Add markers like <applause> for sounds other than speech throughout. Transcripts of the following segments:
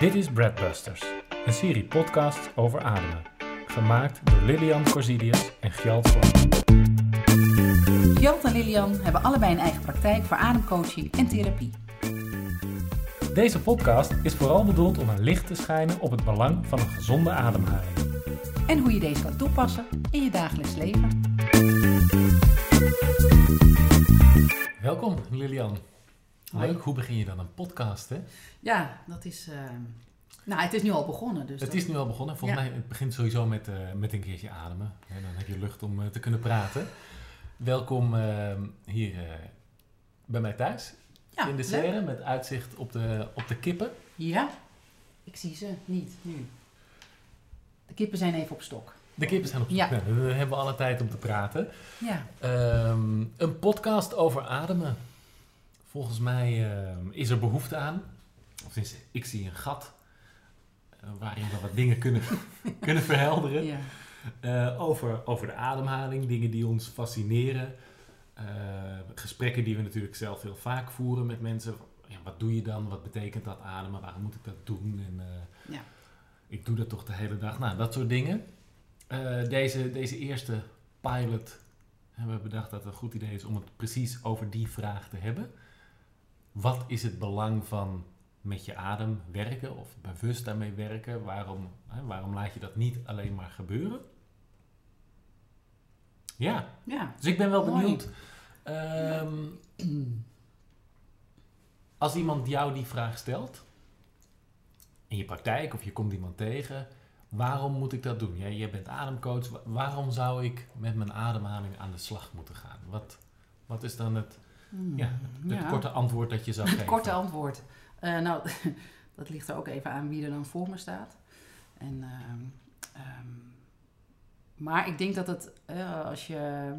Dit is Breadbusters, een serie podcast over ademen. Gemaakt door Lilian Corsidius en Gjalt Vlam. Gjalt en Lilian hebben allebei een eigen praktijk voor ademcoaching en therapie. Deze podcast is vooral bedoeld om een licht te schijnen op het belang van een gezonde ademhaling. En hoe je deze kan toepassen in je dagelijks leven. Welkom Lilian. Hoi. Leuk, hoe begin je dan een podcast hè? Ja, dat is. eh, nou, het is nu al begonnen. Dus Het dat- is nu al begonnen. Volgens Ja. mij het begint sowieso met, eh, met een keertje ademen. En dan heb je lucht om eh, te kunnen praten. Welkom eh, hier eh, bij mij thuis ja, in de serre met uitzicht op de, op de kippen. Ja, ik zie ze niet nu. De kippen zijn even op stok. De kippen zijn op zoek. Ja. Nou, dan hebben we alle tijd om te praten. Ja, Ehm, een podcast over ademen. Volgens mij ehm, is er behoefte aan. Of ik zie een gat eh, waarin we wat dingen kunnen, <laughs> kunnen verhelderen. ja. Eh, over, over de ademhaling, dingen die ons fascineren. Eh, gesprekken die we natuurlijk zelf heel vaak voeren met mensen. Ja, wat doe je dan? Wat betekent dat ademen? Waarom moet ik dat doen? En, Ja. Ik doe dat toch de hele dag. Nou, dat soort dingen. Deze, deze eerste pilot hebben we bedacht dat het een goed idee is om het precies over die vraag te hebben. Wat is het belang van met je adem werken of bewust daarmee werken? Waarom, hè, waarom laat je dat niet alleen maar gebeuren? Ja, ja. dus ik ben wel Mooi. benieuwd. ehm, als iemand jou die vraag stelt, in je praktijk of je komt iemand tegen, waarom moet ik dat doen? Jij, jij bent ademcoach, wa- waarom zou ik met mijn ademhaling aan de slag moeten gaan? Wat, wat is dan het, ja, het ja. korte antwoord dat je zou <laughs> geven? Korte antwoord. Eh, nou, <laughs> dat ligt er ook even aan wie er dan voor me staat. En, ehm, ehm, maar ik denk dat het, eh, als, je,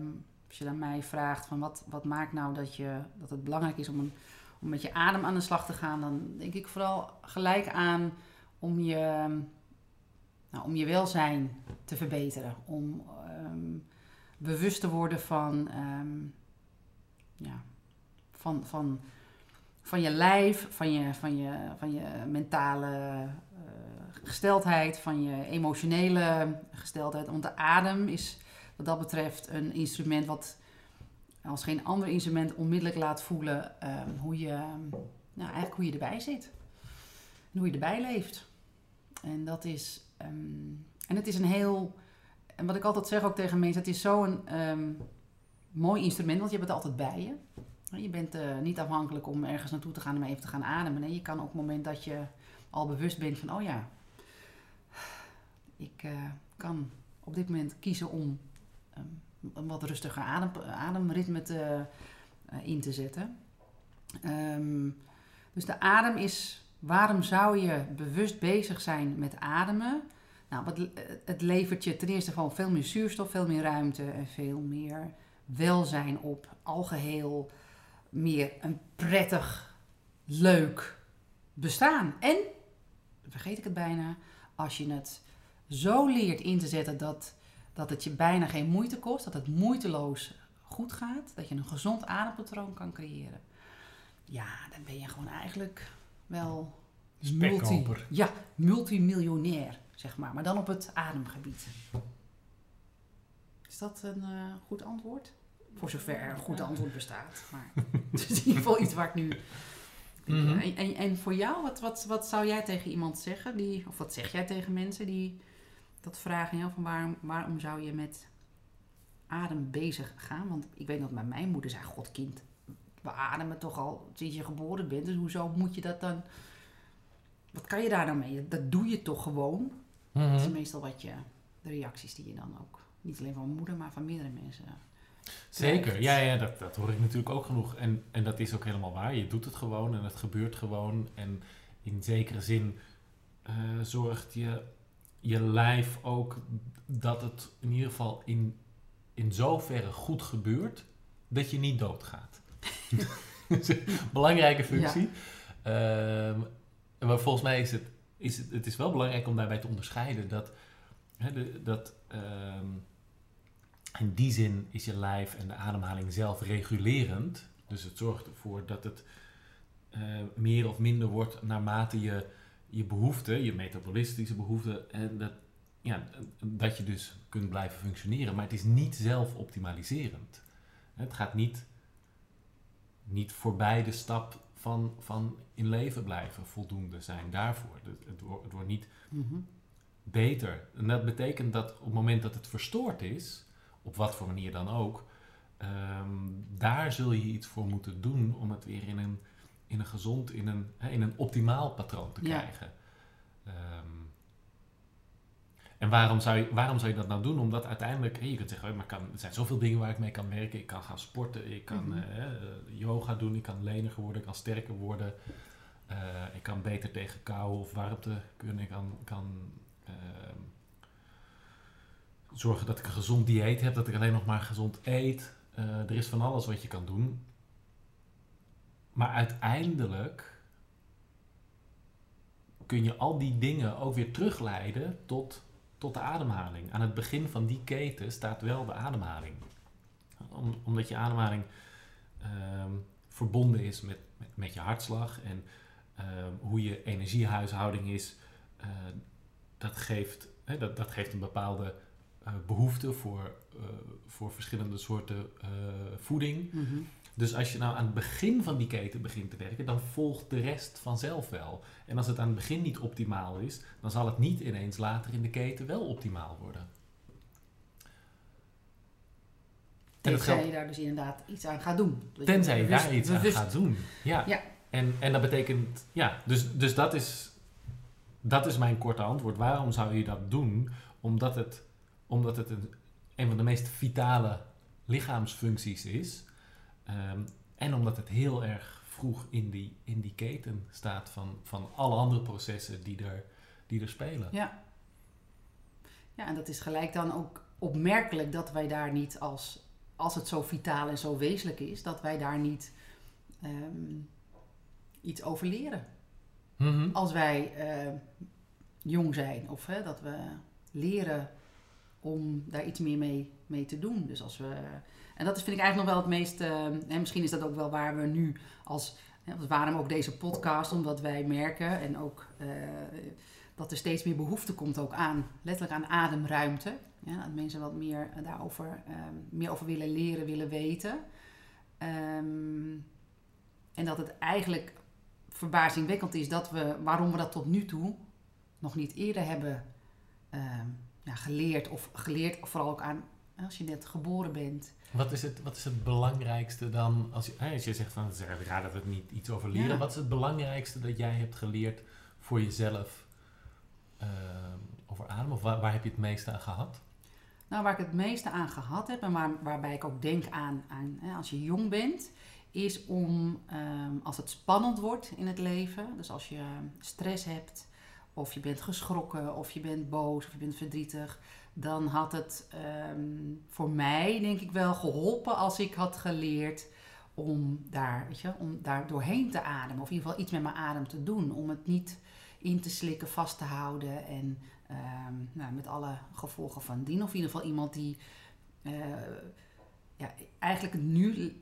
als je aan mij vraagt van wat, wat maakt nou dat, je, dat het belangrijk is om, een, om met je adem aan de slag te gaan, dan denk ik vooral gelijk aan om je, nou, om je welzijn te verbeteren. Om ehm, bewust te worden van, ja, van, van, van je lijf, van je, van je, van je mentale eh, gesteldheid, van je emotionele gesteldheid. Want de adem is wat dat betreft een instrument wat als geen ander instrument onmiddellijk laat voelen eh, hoe je, nou, eigenlijk hoe je erbij zit. En hoe je erbij leeft. En dat is, ehm, en het is een heel, en wat ik altijd zeg ook tegen mensen, het is zo'n ehm, mooi instrument, want je hebt het altijd bij je. Je bent eh, niet afhankelijk om ergens naartoe te gaan om even te gaan ademen. Nee, je kan op het moment dat je al bewust bent van, oh ja, ik eh, kan op dit moment kiezen om ehm, een wat rustiger adem, ademritme te, eh, in te zetten. Ehm, dus de adem is, waarom zou je bewust bezig zijn met ademen? Nou, wat, het levert je ten eerste gewoon veel meer zuurstof, veel meer ruimte en veel meer welzijn op. Algeheel meer een prettig, leuk bestaan. En, vergeet ik het bijna, als je het zo leert in te zetten dat, dat het je bijna geen moeite kost, dat het moeiteloos goed gaat, dat je een gezond adempatroon kan creëren. Ja, dan ben je gewoon eigenlijk wel multi, ja, multimiljonair, zeg maar. Maar dan op het ademgebied. Is dat een eh, goed antwoord? Voor zover er een goed antwoord bestaat. Maar het is in ieder geval iets waar ik nu... Mhm. en, en, en voor jou, wat, wat, wat zou jij tegen iemand zeggen? Die, of wat zeg jij tegen mensen die dat vragen? Ja, van waarom, waarom zou je met adem bezig gaan? Want ik weet dat bij mijn moeder zei... God kind, we ademen toch al sinds je geboren bent. Dus hoezo moet je dat dan... Wat kan je daar nou mee? Dat doe je toch gewoon? Dat is Mhm. meestal wat je... De reacties die je dan ook... Niet alleen van mijn moeder, maar van meerdere mensen... Zeker, ja, ja dat, dat hoor ik natuurlijk ook genoeg. En, en dat is ook helemaal waar. Je doet het gewoon en het gebeurt gewoon. En in zekere zin eh, zorgt je, je lijf ook dat het in ieder geval in, in zoverre goed gebeurt dat je niet doodgaat. <laughs> Belangrijke functie. Ehm, maar volgens mij is het, is het, het is wel belangrijk om daarbij te onderscheiden dat, hè, de, dat ehm, in die zin is je lijf en de ademhaling zelf regulerend. Dus het zorgt ervoor dat het eh, meer of minder wordt naarmate je je behoeften, je metabolistische behoeften, en dat, ja, dat je dus kunt blijven functioneren. Maar het is niet zelf optimaliserend. Het gaat niet, niet voorbij de stap van, van in leven blijven voldoende zijn daarvoor. Het, het, wordt, het wordt niet Mhm. beter. En dat betekent dat op het moment dat het verstoord is, op wat voor manier dan ook, ehm, daar zul je iets voor moeten doen om het weer in een, in een gezond, in een, hè, in een optimaal patroon te Ja. krijgen. Ehm, en waarom zou, je, waarom zou je dat nou doen? Omdat uiteindelijk, je kunt zeggen, maar kan, er zijn zoveel dingen waar ik mee kan werken. Ik kan gaan sporten, ik kan Mhm. eh, yoga doen, ik kan leniger worden, ik kan sterker worden. Eh, ik kan beter tegen kou of warmte kunnen. Ik kan, kan ehm, zorgen dat ik een gezond dieet heb, dat ik alleen nog maar gezond eet. Eh, er is van alles wat je kan doen. Maar uiteindelijk kun je al die dingen ook weer terugleiden tot, tot de ademhaling. Aan het begin van die keten staat wel de ademhaling. Om, omdat je ademhaling ehm, verbonden is met, met, met je hartslag en ehm, hoe je energiehuishouding is, eh, dat, geeft, hè, dat, dat geeft een bepaalde eh, behoefte voor, eh, voor verschillende soorten eh, voeding. Mhm. Dus als je nou aan het begin van die keten begint te werken, dan volgt de rest vanzelf wel. En als het aan het begin niet optimaal is, dan zal het niet ineens later in de keten wel optimaal worden. Tenzij geldt- je daar dus inderdaad iets aan gaat doen. Dat Tenzij je bewust- daar iets aan gaat doen. Ja. Ja. En, en dat betekent, ja, dus, dus dat, is, dat is mijn korte antwoord. Waarom zou je dat doen? Omdat het, omdat het een, een van de meest vitale lichaamsfuncties is. Ehm, en omdat het heel erg vroeg in die, in die keten staat van, van alle andere processen die er, die er spelen. Ja. Ja, en dat is gelijk dan ook opmerkelijk dat wij daar niet als, als het zo vitaal en zo wezenlijk is, dat wij daar niet ehm, iets over leren. Mhm. Als wij eh, jong zijn of hè, dat we leren om daar iets meer mee, mee te doen. Dus als we, en dat vind ik eigenlijk nog wel het meest, eh, en misschien is dat ook wel waar we nu als, waarom ook deze podcast, omdat wij merken en ook eh, dat er steeds meer behoefte komt ook aan, letterlijk aan ademruimte. Ja, dat mensen wat meer daarover ehm, meer over willen leren, willen weten. Ehm, en dat het eigenlijk verbazingwekkend is dat we, waarom we dat tot nu toe nog niet eerder hebben ehm, ja, geleerd. Of geleerd, vooral ook aan als je net geboren bent. Wat, is het, wat is het belangrijkste dan, als je, als je zegt van het is raar dat we het niet iets over leren. Ja. Wat is het belangrijkste dat jij hebt geleerd voor jezelf ehm, over adem? Of waar, waar heb je het meeste aan gehad? Nou, waar ik het meeste aan gehad heb en waar, waarbij ik ook denk aan, aan hè, als je jong bent, is om ehm, als het spannend wordt in het leven, dus als je stress hebt, of je bent geschrokken, of je bent boos, of je bent verdrietig, dan had het ehm, voor mij denk ik wel geholpen als ik had geleerd om daar, weet je, om daar doorheen te ademen, of in ieder geval iets met mijn adem te doen, om het niet in te slikken, vast te houden en Ehm, nou, met alle gevolgen van dien. Of in ieder geval iemand die eh, ja, eigenlijk nu,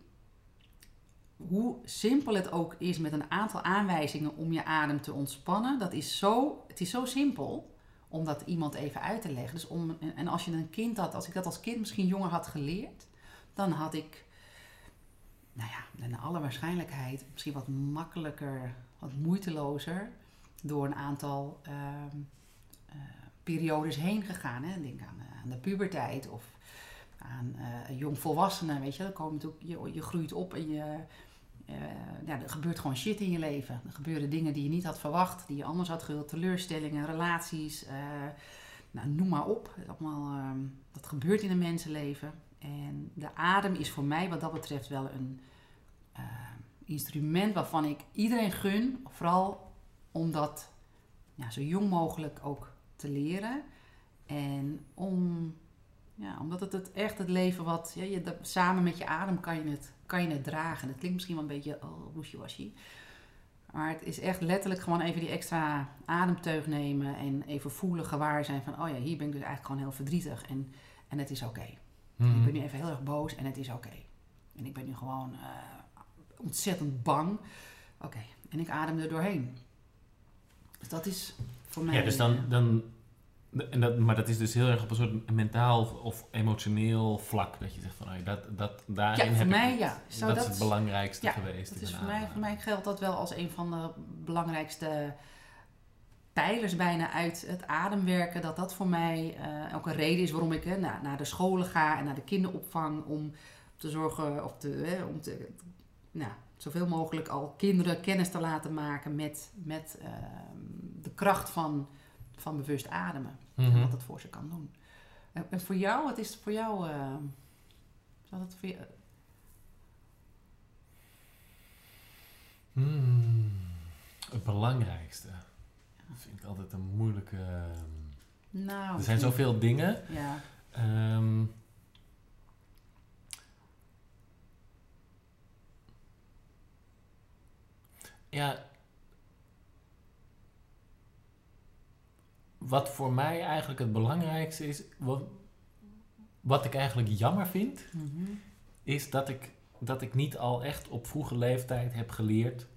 hoe simpel het ook is met een aantal aanwijzingen om je adem te ontspannen, dat is zo, het is zo simpel om dat iemand even uit te leggen. Dus om, en- als je een kind had, als ik dat als kind misschien jonger had geleerd, dan had ik, nou ja, naar alle waarschijnlijkheid misschien wat makkelijker, wat moeitelozer door een aantal ehm, eh, periodes heen gegaan. Hè. Denk aan, eh, aan de puberteit of aan eh jongvolwassenen, weet je. Dan komen natuurlijk, je, je groeit op en je, eh, ja, er gebeurt gewoon shit in je leven. Er gebeuren dingen die je niet had verwacht, die je anders had gewild. Teleurstellingen, relaties, eh, nou, noem maar op. Dat, allemaal, ehm, dat gebeurt in een mensenleven. En de adem is voor mij wat dat betreft wel een eh, instrument waarvan ik iedereen gun. Vooral om dat ja, zo jong mogelijk ook te leren. En om, ja, omdat het, het echt het leven wat... Ja, je, samen met je adem kan je, het, kan je het dragen. Het klinkt misschien wel een beetje oh, wishy-washy. Maar het is echt letterlijk gewoon even die extra ademteug nemen. En even voelen, gewaar zijn van... Oh ja, hier ben ik dus eigenlijk gewoon heel verdrietig. En, en het is oké. Mhm. Ik ben nu even heel erg boos en het is oké. En ik ben nu gewoon eh, ontzettend bang. Oké, en ik adem er doorheen. Dus dat is voor mij... Ja, dus dan, dan en dat, maar dat is dus heel erg op een soort mentaal of emotioneel vlak. Dat je zegt van, dat, dat, daarin Ja, voor heb mij ik, ja. Zou dat, dat, is het belangrijkste ja, geweest. dat is voor mij, voor mij geldt dat wel als een van de belangrijkste pijlers bijna uit het ademwerken. Dat dat voor mij eh, ook een reden is waarom ik hè, naar, naar de scholen ga en naar de kinderopvang. Om te zorgen, of te, hè, om te, nou, zoveel mogelijk al kinderen kennis te laten maken met, met ehm, de kracht van, van bewust ademen. En Mhm. wat het voor ze kan doen. En, en voor jou, wat is het voor jou? eh, zal het voor jou Hmm, het belangrijkste. Dat vind ik altijd een moeilijke... ehm, nou, er zijn zoveel dingen. Ja. Ehm, ja. Wat voor mij eigenlijk het belangrijkste is, wat, wat ik eigenlijk jammer vind, Mhm. is dat ik, dat ik niet al echt op vroege leeftijd heb geleerd.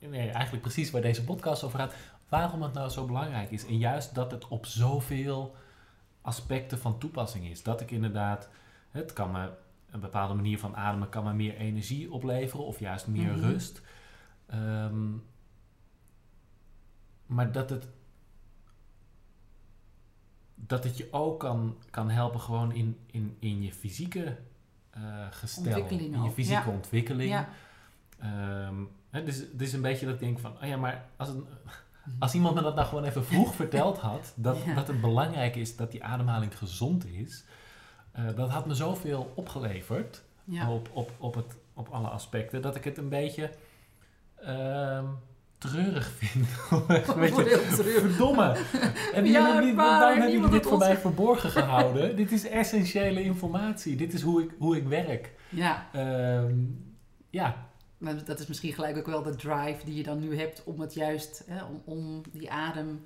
Nee, eigenlijk precies waar deze podcast over gaat. Waarom het nou zo belangrijk is. En juist dat het op zoveel aspecten van toepassing is. Dat ik inderdaad, het kan me een bepaalde manier van ademen kan me meer energie opleveren of juist meer Mhm. rust. Ehm, maar dat het, dat het je ook kan, kan helpen gewoon in, in, in je fysieke eh gestel. In je fysieke ja. ontwikkeling. Ja. Ehm, hè, dus het is een beetje dat ik denk van, oh ja, maar als, het, als iemand me dat nou gewoon even vroeg <laughs> verteld had, dat, Ja. dat het belangrijk is dat die ademhaling gezond is, eh, dat had me zoveel opgeleverd op, op, op, het, op alle aspecten, dat ik het een beetje ehm, treurig vind. Weet je, heel treurig. Verdomme! Hebben jullie maar waarom hebben jullie dit voor ons- mij <laughs> verborgen gehouden? dit is essentiële informatie. Dit is hoe ik, hoe ik werk. ja. Ehm, ja, Maar dat is misschien gelijk ook wel de drive die je dan nu hebt om het juist, hè, om, om die adem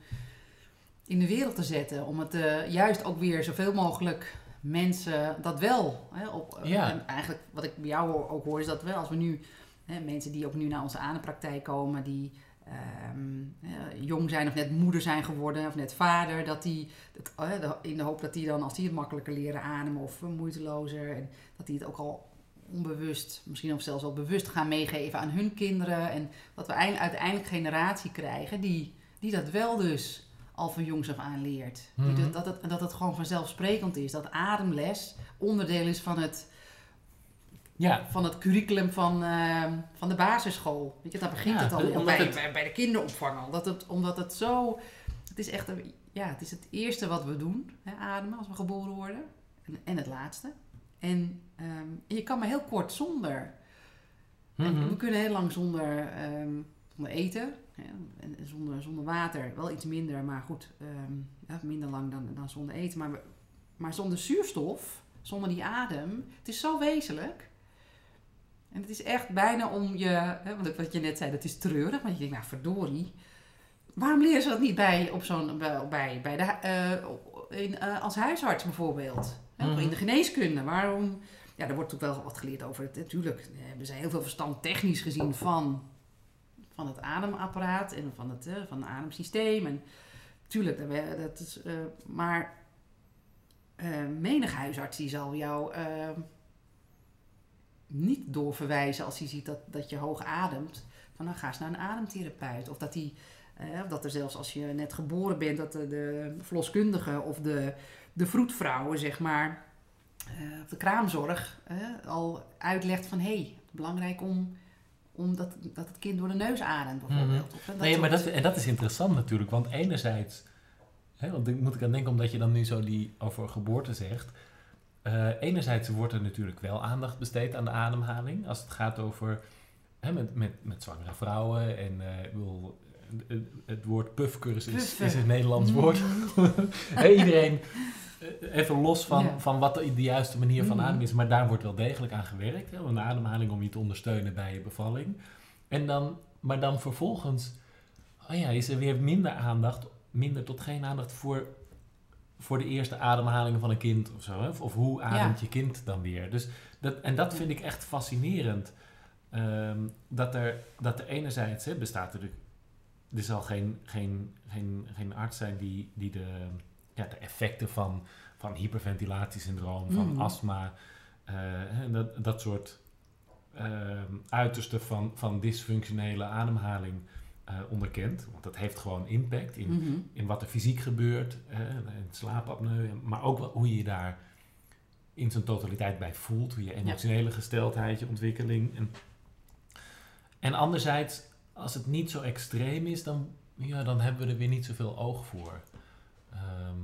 in de wereld te zetten. Om het eh, juist ook weer zoveel mogelijk mensen dat wel. Hè, op, Ja. En eigenlijk wat ik bij jou ook hoor is dat wel als we nu, mensen die ook nu naar onze adempraktijk komen, die ehm, eh, jong zijn of net moeder zijn geworden of net vader, dat die, dat, eh, in de hoop dat die dan als die het makkelijker leren ademen of eh, moeitelozer, en dat die het ook al onbewust, misschien of zelfs wel bewust gaan meegeven aan hun kinderen. En dat we eind- uiteindelijk een generatie krijgen die, die dat wel dus al van jongs af aan leert. Mhm. dat, dat, het, dat het gewoon vanzelfsprekend is. Dat ademles onderdeel is van het, ja, van het curriculum van, eh, van de basisschool. Weet je, daar begint Ja, het al omdat bij, het- bij, bij de kinderopvang al. Dat het, omdat het zo... Het is echt een- ja, het is het eerste wat we doen, hè, ademen, als we geboren worden. En, en het laatste. En, ehm, je kan maar heel kort zonder. Mhm. we kunnen heel lang zonder, ehm, zonder eten hè, en zonder, zonder water. Wel iets minder, maar goed, ehm, minder lang dan, dan zonder eten. Maar, we- maar zonder zuurstof, zonder die adem, het is zo wezenlijk. En het is echt bijna om je, hè, want wat je net zei, dat is treurig. Maar je denkt, nou verdorie, waarom leren ze dat niet bij, op zo'n, bij, bij, de, eh, in, eh, als huisarts bijvoorbeeld? Hè, of Mhm. in de geneeskunde, waarom... Ja, er wordt ook wel wat geleerd over het. Natuurlijk hebben ze heel veel verstand technisch gezien van, van het ademapparaat en van het, eh, van het ademsysteem. En tuurlijk, dat, is, eh, maar eh menig huisarts die zal jou eh, niet doorverwijzen als hij ziet dat, dat je hoog ademt. Van dan ga eens naar een ademtherapeut. Of dat, die, eh, of dat er zelfs als je net geboren bent, dat de, de verloskundige of de, de vroedvrouwen, zeg maar, eh, of de kraamzorg, eh, al uitlegt van hé, hey, belangrijk om, om dat, dat het kind door de neus ademt bijvoorbeeld. Of, eh, Nee, maar dat, en dat is interessant natuurlijk, want enerzijds, hè, want moet ik aan denken omdat je dan nu zo die over geboorte zegt. Eh, enerzijds wordt er natuurlijk wel aandacht besteed aan de ademhaling als het gaat over hè, met, met, met zwangere vrouwen en eh, ik bedoel, het, het woord puffcursus is, is een Nederlands Mm. woord. <laughs> Iedereen, eh, even los van, Ja. van wat de, de juiste manier van Mhm. ademen is, maar daar wordt wel degelijk aan gewerkt. Hè, een ademhaling om je te ondersteunen bij je bevalling. En dan, maar dan vervolgens oh ja, is er weer minder aandacht, minder tot geen aandacht voor, voor de eerste ademhalingen van een kind of zo. Hè? Of, of hoe ademt je kind dan weer. Dus dat, en dat vind ik echt fascinerend. Ehm, dat, er, dat er enerzijds hè, bestaat natuurlijk er zal geen, geen, geen, geen arts zijn die, die de, ja, de effecten van, van hyperventilatiesyndroom, van Mhm. astma, eh, en dat, dat soort ehm uitersten van, van dysfunctionele ademhaling eh, onderkent. Want dat heeft gewoon impact in, Mhm. in wat er fysiek gebeurt, in slaapapneu, maar ook hoe je je daar in zijn totaliteit bij voelt, hoe je emotionele gesteldheid, je ontwikkeling. En, en anderzijds, als het niet zo extreem is, dan, ja, dan hebben we er weer niet zoveel oog voor. Ehm,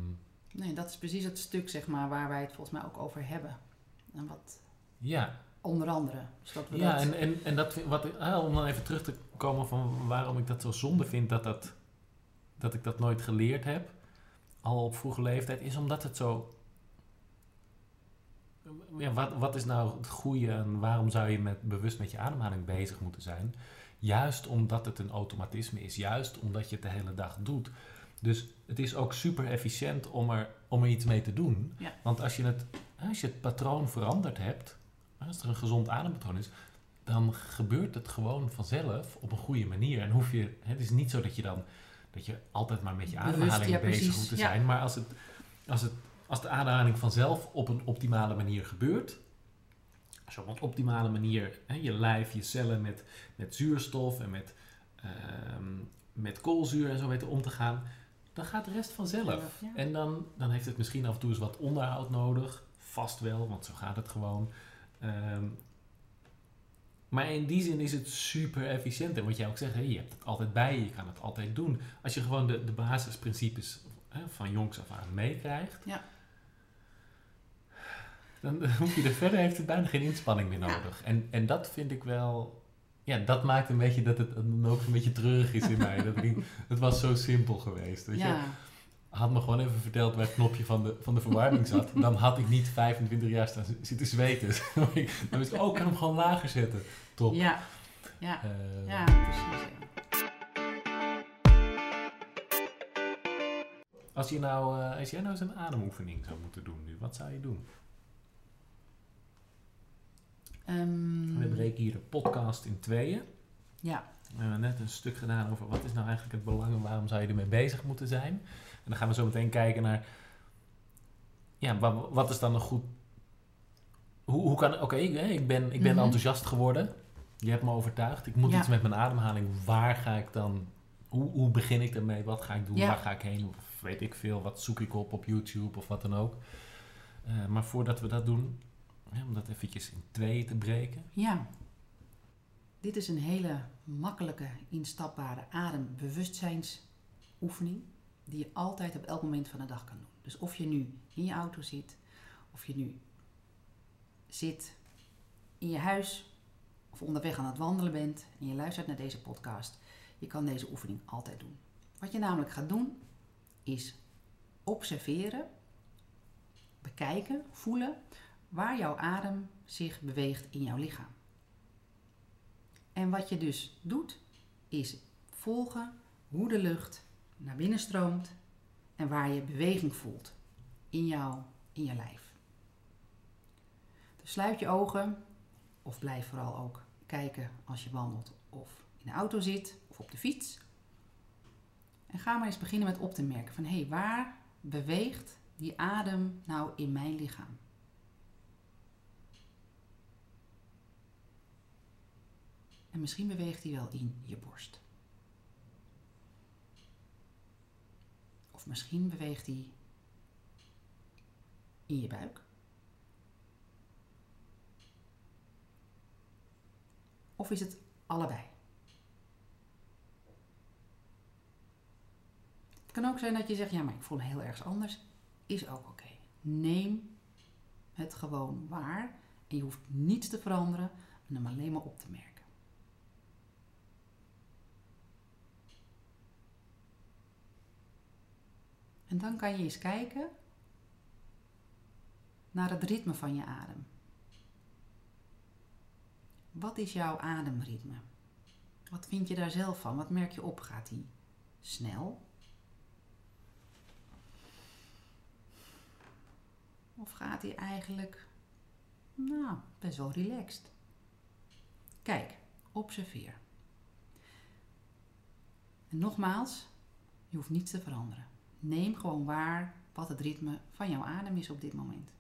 Nee, dat is precies het stuk zeg maar, waar wij het volgens mij ook over hebben. En wat ja, onder andere. Dus dat we ja dat, en, en, en dat, wat, ah, om dan even terug te komen van waarom ik dat zo zonde vind dat, dat, dat ik dat nooit geleerd heb, al op vroege leeftijd, is omdat het zo ja, wat, wat is nou het goede en waarom zou je met, bewust met je ademhaling bezig moeten zijn? Juist omdat het een automatisme is, juist omdat je het de hele dag doet. Dus het is ook super efficiënt om er, om er iets mee te doen. Ja. Want als je, het, als je het patroon veranderd hebt, als er een gezond adempatroon is, dan gebeurt het gewoon vanzelf op een goede manier. En hoef je, het is niet zo dat je dan dat je altijd maar met je ademhaling ja, bezig hoeft te ja. zijn. Maar als, het, als, het, als de ademhaling vanzelf op een optimale manier gebeurt, als je op een optimale manier hè, je lijf, je cellen met, met zuurstof en met, ehm, met koolzuur en zo weten om te gaan, dan gaat de rest vanzelf. Ja. En dan, dan heeft het misschien af en toe eens wat onderhoud nodig. Vast wel, want zo gaat het gewoon. Ehm, maar in die zin is het super efficiënt. En wat jij ook zegt, je hebt het altijd bij je, je kan het altijd doen. Als je gewoon de, de basisprincipes hè, van jongs af aan meekrijgt, Ja. dan hoef je er verder, heeft het bijna geen inspanning meer Ja. nodig. En, en dat vind ik wel, ja, dat maakt een beetje dat het dan ook een beetje treurig is in mij. Dat ik, het was zo simpel geweest. Weet je? Had me gewoon even verteld waar het knopje van de, van de verwarming zat, <laughs> dan had ik niet 25 jaar staan zitten zweten. <laughs> dan wist ik, oh, ik kan hem gewoon lager zetten. Top. Ja, ja, Eh, ja, precies. Ja. Als, je nou, eh, als jij nou eens een ademoefening zou moeten doen nu, wat zou je doen? Ehm, We breken hier de podcast in tweeën. ja, We hebben net een stuk gedaan over wat is nou eigenlijk het belang en waarom zou je ermee bezig moeten zijn. En dan gaan we zo meteen kijken naar, ja, wat, wat is dan een goed... Hoe, hoe kan... Oké, ik, ik ben, ik ben Mhm. enthousiast geworden. Je hebt me overtuigd. Ik moet Ja. iets met mijn ademhaling. Waar ga ik dan... Hoe, hoe begin ik ermee? Wat ga ik doen? Ja. Waar ga ik heen? Of weet ik veel. Wat zoek ik op op YouTube of wat dan ook. Eh, maar voordat we dat doen, om dat eventjes in tweeën te breken. ja. Dit is een hele makkelijke, instapbare adembewustzijnsoefening die je altijd op elk moment van de dag kan doen. Dus of je nu in je auto zit, of je nu zit in je huis of onderweg aan het wandelen bent en je luistert naar deze podcast, je kan deze oefening altijd doen. Wat je namelijk gaat doen is observeren, bekijken, voelen waar jouw adem zich beweegt in jouw lichaam. En wat je dus doet, is volgen hoe de lucht naar binnen stroomt en waar je beweging voelt in, jou, in je lijf. Dus sluit je ogen of blijf vooral ook kijken als je wandelt of in de auto zit of op de fiets. En ga maar eens beginnen met op te merken van hé, hey, waar beweegt die adem nou in mijn lichaam? En misschien beweegt hij wel in je borst. Misschien beweegt hij in je buik. Of is het allebei? Het kan ook zijn dat je zegt, ja, maar ik voel heel erg anders. Is ook oké. Neem het gewoon waar. En je hoeft niets te veranderen en hem alleen maar op te merken. En dan kan je eens kijken naar het ritme van je adem. Wat is jouw ademritme? Wat vind je daar zelf van? Wat merk je op? Gaat hij snel? Of gaat hij eigenlijk, nou, best wel relaxed? Kijk, observeer. En nogmaals, je hoeft niets te veranderen. Neem gewoon waar wat het ritme van jouw adem is op dit moment.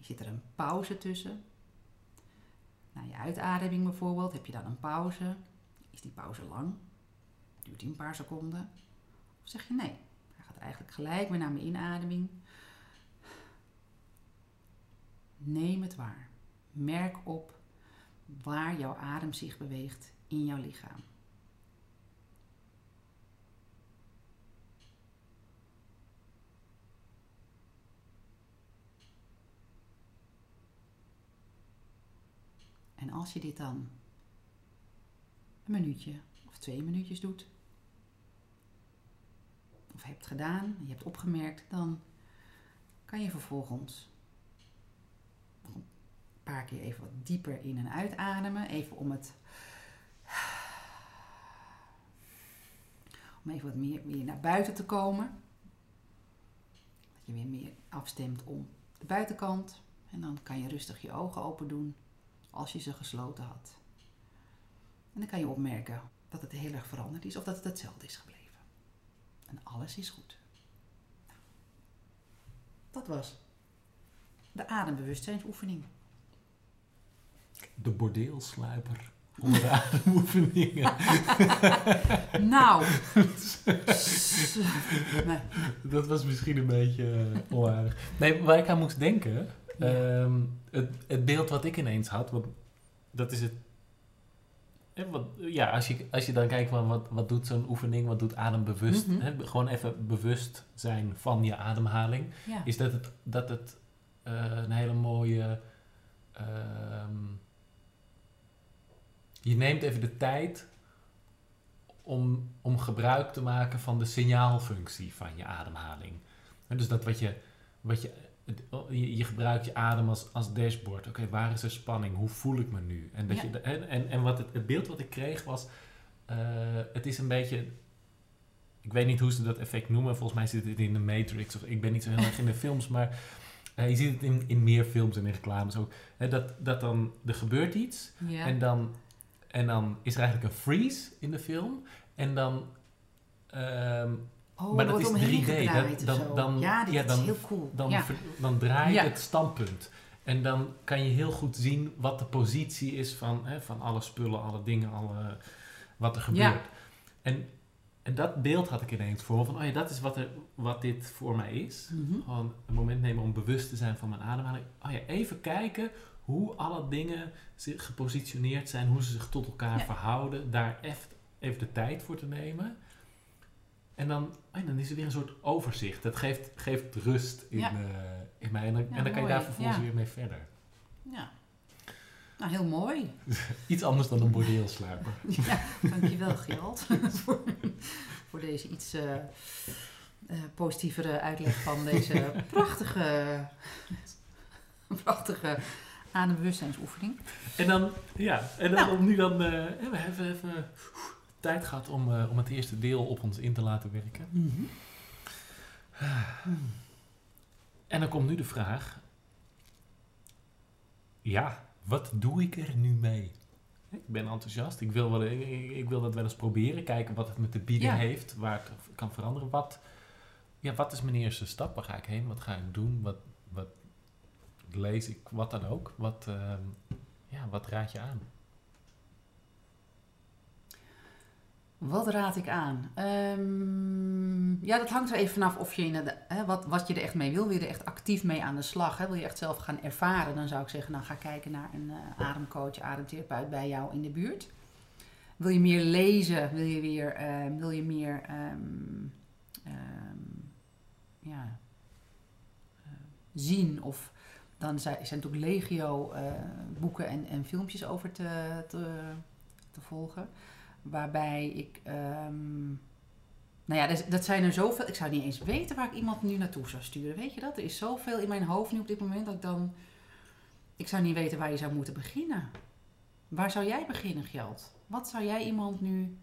Zit er een pauze tussen? Na je uitademing bijvoorbeeld, heb je dan een pauze? Is die pauze lang? Duurt die een paar seconden? Of zeg je nee, hij gaat eigenlijk gelijk weer naar mijn inademing. Neem het waar. Merk op waar jouw adem zich beweegt in jouw lichaam. En als je dit dan een minuutje of twee minuutjes doet, of hebt gedaan, je hebt opgemerkt, dan kan je vervolgens een paar keer even wat dieper in en uitademen. Even om het. Om even wat meer naar buiten te komen. Dat je weer meer afstemt om de buitenkant. En dan kan je rustig je ogen open doen als je ze gesloten had. En dan kan je opmerken dat het heel erg veranderd is of dat het hetzelfde is gebleven. En alles is goed. Nou, dat was de adembewustzijnsoefening. De bordeelsluiper onder de <laughs> ademoefeningen. <laughs> nou. <laughs> Dat was misschien een beetje uh, onaardig. Nee, waar ik aan moest denken... Ja. Um, het, het, beeld wat ik ineens had, wat, dat is het... Wat, ja, als je, als je dan kijkt van wat, wat doet zo'n oefening, wat doet adembewust, mm -hmm. hè, gewoon even bewust zijn van je ademhaling, ja. is dat het, dat het uh, een hele mooie... Um, je neemt even de tijd om, om gebruik te maken van de signaalfunctie van je ademhaling. Dus dat wat je, wat je, je, gebruikt je adem als, als dashboard. Oké, okay, waar is er spanning? Hoe voel ik me nu? En, dat Ja. je, en, en, en wat het, het beeld wat ik kreeg was, uh, het is een beetje, ik weet niet hoe ze dat effect noemen. Volgens mij zit het in de Matrix. Of ik ben niet zo heel erg in de films, maar uh, je ziet het in, in meer films en in reclames ook. Hè, dat, dat dan, er gebeurt iets Ja. en dan, en dan is er eigenlijk een freeze in de film. En dan... ehm, oh, maar dat is omheen 3D, gedraaid dat- of dan- dan- ja, dit ja, is heel cool. dan, ja. dan draait Ja. het standpunt. En dan kan je heel goed zien wat de positie is van, hè, van alle spullen, alle dingen, alle, wat er gebeurt. En, en dat beeld had ik ineens voor van, oh ja, dat is wat, er, wat dit voor mij is. Gewoon een moment nemen om bewust te zijn van mijn ademhaling. Oh ja, even kijken hoe alle dingen zich gepositioneerd zijn, hoe ze zich tot elkaar verhouden. Daar even, even de tijd voor te nemen. En dan, oh ja, dan is er weer een soort overzicht. Dat geeft, geeft rust in, Ja. eh, in mij. En dan, Ja, en dan kan je daar vervolgens weer mee verder. Ja. Nou, heel mooi. <laughs> Iets anders dan een bordeelsluiper. <laughs> Ja, dankjewel Gerald <laughs> voor, voor deze iets eh, positievere uitleg van deze prachtige, prachtige adembewustzijnsoefening. En dan, ja, en dan Nou. om nu dan, we hebben even tijd gehad om, eh, om het eerste deel op ons in te laten werken. En dan komt nu de vraag, ja, wat doe ik er nu mee? Ik ben enthousiast, ik wil, wel, ik, ik wil dat wel eens proberen, kijken wat het me te bieden Ja. heeft, waar het kan veranderen. Wat, ja, wat is mijn eerste stap? Waar ga ik heen? Wat ga ik doen? Wat, wat lees ik? Wat dan ook? Wat, ehm, ja, wat raad je aan? Wat raad ik aan? Ehm, ja, dat hangt er even vanaf of je hè, wat, wat je er echt mee wil. Wil je er echt actief mee aan de slag? Hè? Wil je echt zelf gaan ervaren? Dan zou ik zeggen, nou ga kijken naar een eh, ademcoach, ademtherapeut bij jou in de buurt. Wil je meer lezen? Wil je, weer, ehm, wil je meer ehm, ja, eh, zien? Of dan zijn, zijn natuurlijk legio eh, boeken en, en filmpjes over te, te volgen. Waarbij ik. ehm, nou ja, dat, dat zijn er zoveel. Ik zou niet eens weten waar ik iemand nu naartoe zou sturen. Weet je dat? Er is zoveel in mijn hoofd nu op dit moment dat ik dan. Ik zou niet weten waar je zou moeten beginnen. Waar zou jij beginnen, Geld? Wat zou jij iemand nu.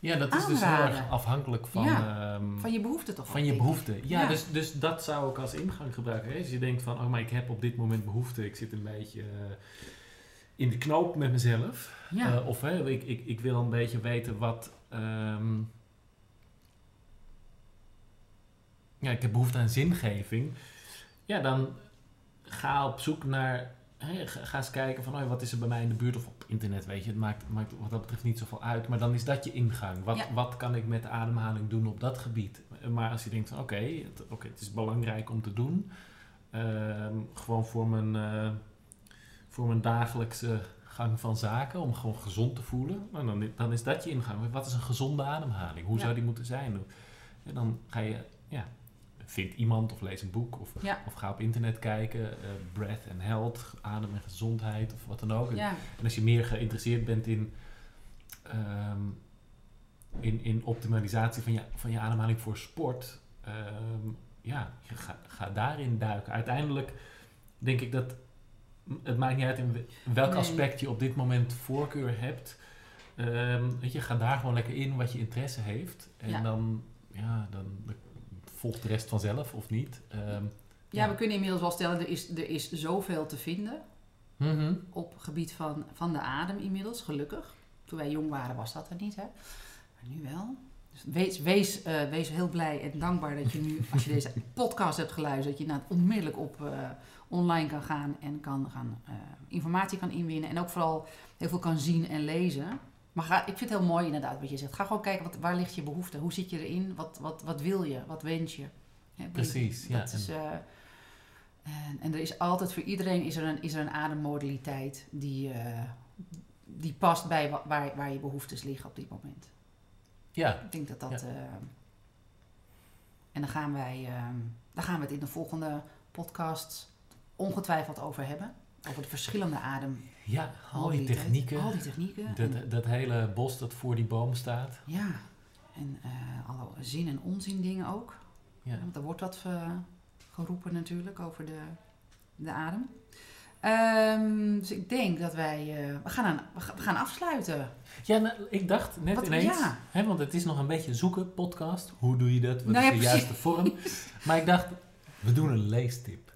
Ja, dat is dus heel erg afhankelijk van, ehm, Van je behoeften toch? van je behoeften. Ja, Ja. Dus, dus dat zou ik als ingang gebruiken. Hè? Als je denkt van, oh, maar ik heb op dit moment behoefte. Ik zit een beetje... eh, in de knoop met mezelf. Ja. Eh, of hè, ik, ik, ik wil een beetje weten wat. ehm, ja, ik heb behoefte aan zingeving. Ja, dan ga op zoek naar. Hè, ga, eens kijken van oh, wat is er bij mij in de buurt of op internet. Weet je, het maakt, maakt wat dat betreft niet zoveel uit. Maar dan is dat je ingang. Wat, Ja. wat kan ik met de ademhaling doen op dat gebied? Maar als je denkt van oké, het, oké, het is belangrijk om te doen. ehm, gewoon voor mijn, eh, voor mijn dagelijkse gang van zaken, om gewoon gezond te voelen. Nou, dan, dan is dat je ingang. Wat is een gezonde ademhaling? Hoe Ja. zou die moeten zijn? En dan ga je, ja, vind iemand of lees een boek of, Ja. of ga op internet kijken. eh, breath and health, adem en gezondheid of wat dan ook. En, ja. en als je meer geïnteresseerd bent in, ehm, in, in optimalisatie van je, van je ademhaling voor sport, ehm, ja, ga, ga daarin duiken. Uiteindelijk denk ik dat het maakt niet uit in we- welk Nee. aspect je op dit moment voorkeur hebt. Ehm, weet je, ga daar gewoon lekker in wat je interesse heeft. En Ja. dan, ja, dan volgt de rest vanzelf of niet. Ehm, ja, we kunnen inmiddels wel stellen, er is, er is zoveel te vinden mhm. op gebied van, van de adem inmiddels, gelukkig. Toen wij jong waren was dat er niet, hè. Maar nu wel. Dus wees, wees, eh, wees heel blij en dankbaar dat je nu, als je deze <laughs> podcast hebt geluisterd, dat je onmiddellijk op eh, online kan gaan en kan gaan, eh, informatie kan inwinnen. En ook vooral heel veel kan zien en lezen. Maar ga, ik vind het heel mooi inderdaad wat je zegt. Ga gewoon kijken, wat, waar ligt je behoefte? Hoe zit je erin? Wat, wat, wat wil je? Wat wens je? Precies, ja. Is, en, en er is altijd voor iedereen is er een, is er een ademmodaliteit die, die past bij wa- waar, waar je behoeftes liggen op dit moment. Ja, Ik denk dat dat. Ja. eh, en dan gaan wij, eh, daar gaan we het in de volgende podcast ongetwijfeld over hebben. Over de verschillende adem. ja, al die technieken. Al die technieken. En- Dat, dat hele bos dat voor die boom staat. ja. En eh, alle zin- en onzin dingen ook. Ja. Want er wordt wat eh, geroepen natuurlijk over de, de adem. Ehm, dus ik denk dat wij... eh, we, gaan aan, we ga- we gaan afsluiten. Ja, nou, ik dacht net Wat- ineens, ja. hè, want het is nog een beetje zoeken, podcast. Hoe doe je dat? Wat Nou is ja, de precies. juiste vorm? <laughs> Maar ik dacht, we doen een leestip.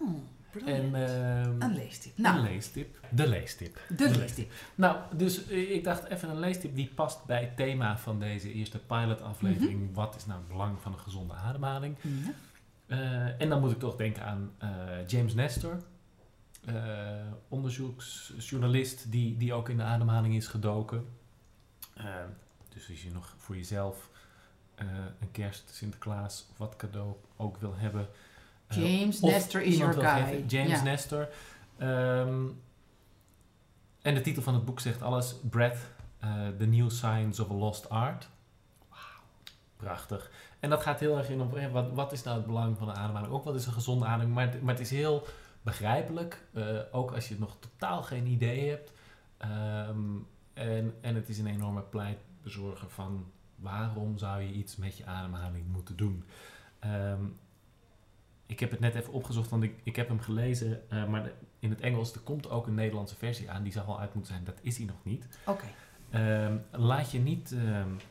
Oh, En, ehm, een leestip. een Nou, leestip. De leestip. de leestip. Nou, dus eh, ik dacht even een leestip die past bij het thema van deze eerste pilot-aflevering. Mhm. Wat is nou het belang van een gezonde ademhaling? Eh, en dan moet ik toch denken aan James Nestor, onderzoeksjournalist die, die ook in de ademhaling is gedoken. Eh, dus als je nog voor jezelf eh, een kerst, Sinterklaas of wat cadeau ook wil hebben. eh, James Nestor is your guy. geven, James Ja. Nestor. Ehm, en de titel van het boek zegt alles. Breath, eh, The New Science of a Lost Art. Wauw, prachtig. En dat gaat heel erg in op wat, wat is nou het belang van de ademhaling. Ook wat is een gezonde ademhaling. Maar, maar het is heel begrijpelijk. eh, ook als je nog totaal geen idee hebt. Ehm, en, en het is een enorme pleitbezorger van waarom zou je iets met je ademhaling moeten doen. Ehm, ik heb het net even opgezocht, want ik, ik heb hem gelezen. eh, maar de- in het Engels, er komt ook een Nederlandse versie aan. Die zal al uit moeten zijn. Dat is hij nog niet. Oké. Ehm, laat je niet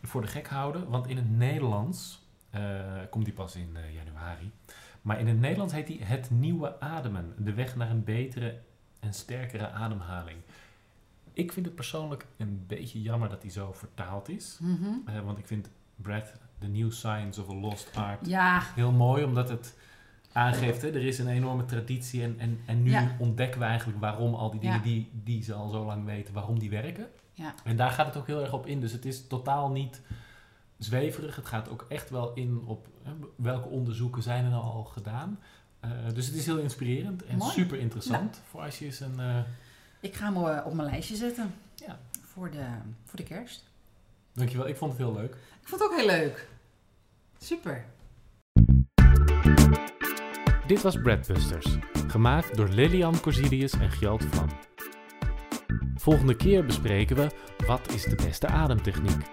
voor de gek houden, want in het Nederlands eh, komt die pas in januari. Maar in het Nederlands heet hij Het Nieuwe Ademen. De weg naar een betere en sterkere ademhaling. Ik vind het persoonlijk een beetje jammer dat hij zo vertaald is. Mhm. Eh, want ik vind Breath, The New Science of a Lost Art Ja, heel mooi, omdat het aangeeft, hè, er is een enorme traditie en, en, en nu Ja. ontdekken we eigenlijk waarom al die dingen Ja. die, die ze al zo lang weten, waarom die werken. Ja. En daar gaat het ook heel erg op in. Dus het is totaal niet zweverig. Het gaat ook echt wel in op hè, welke onderzoeken zijn er nou al gedaan. Eh, dus het is heel inspirerend en Mooi. super interessant voor als je eens een... eh, ik ga hem eh, op mijn lijstje zetten. Ja. Voor de, voor de kerst. dankjewel, ik vond het heel leuk. Ik vond het ook heel leuk. Super. Dit was Breadbusters, gemaakt door Lilian Corsilius en Gjalt Vlam. Volgende keer bespreken we wat is de beste ademtechniek.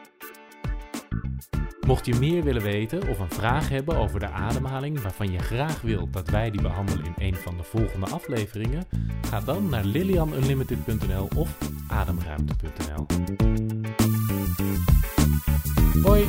Mocht je meer willen weten of een vraag hebben over de ademhaling waarvan je graag wilt dat wij die behandelen in een van de volgende afleveringen, ga dan naar lilianunlimited.nl of ademruimte.nl. Hoi!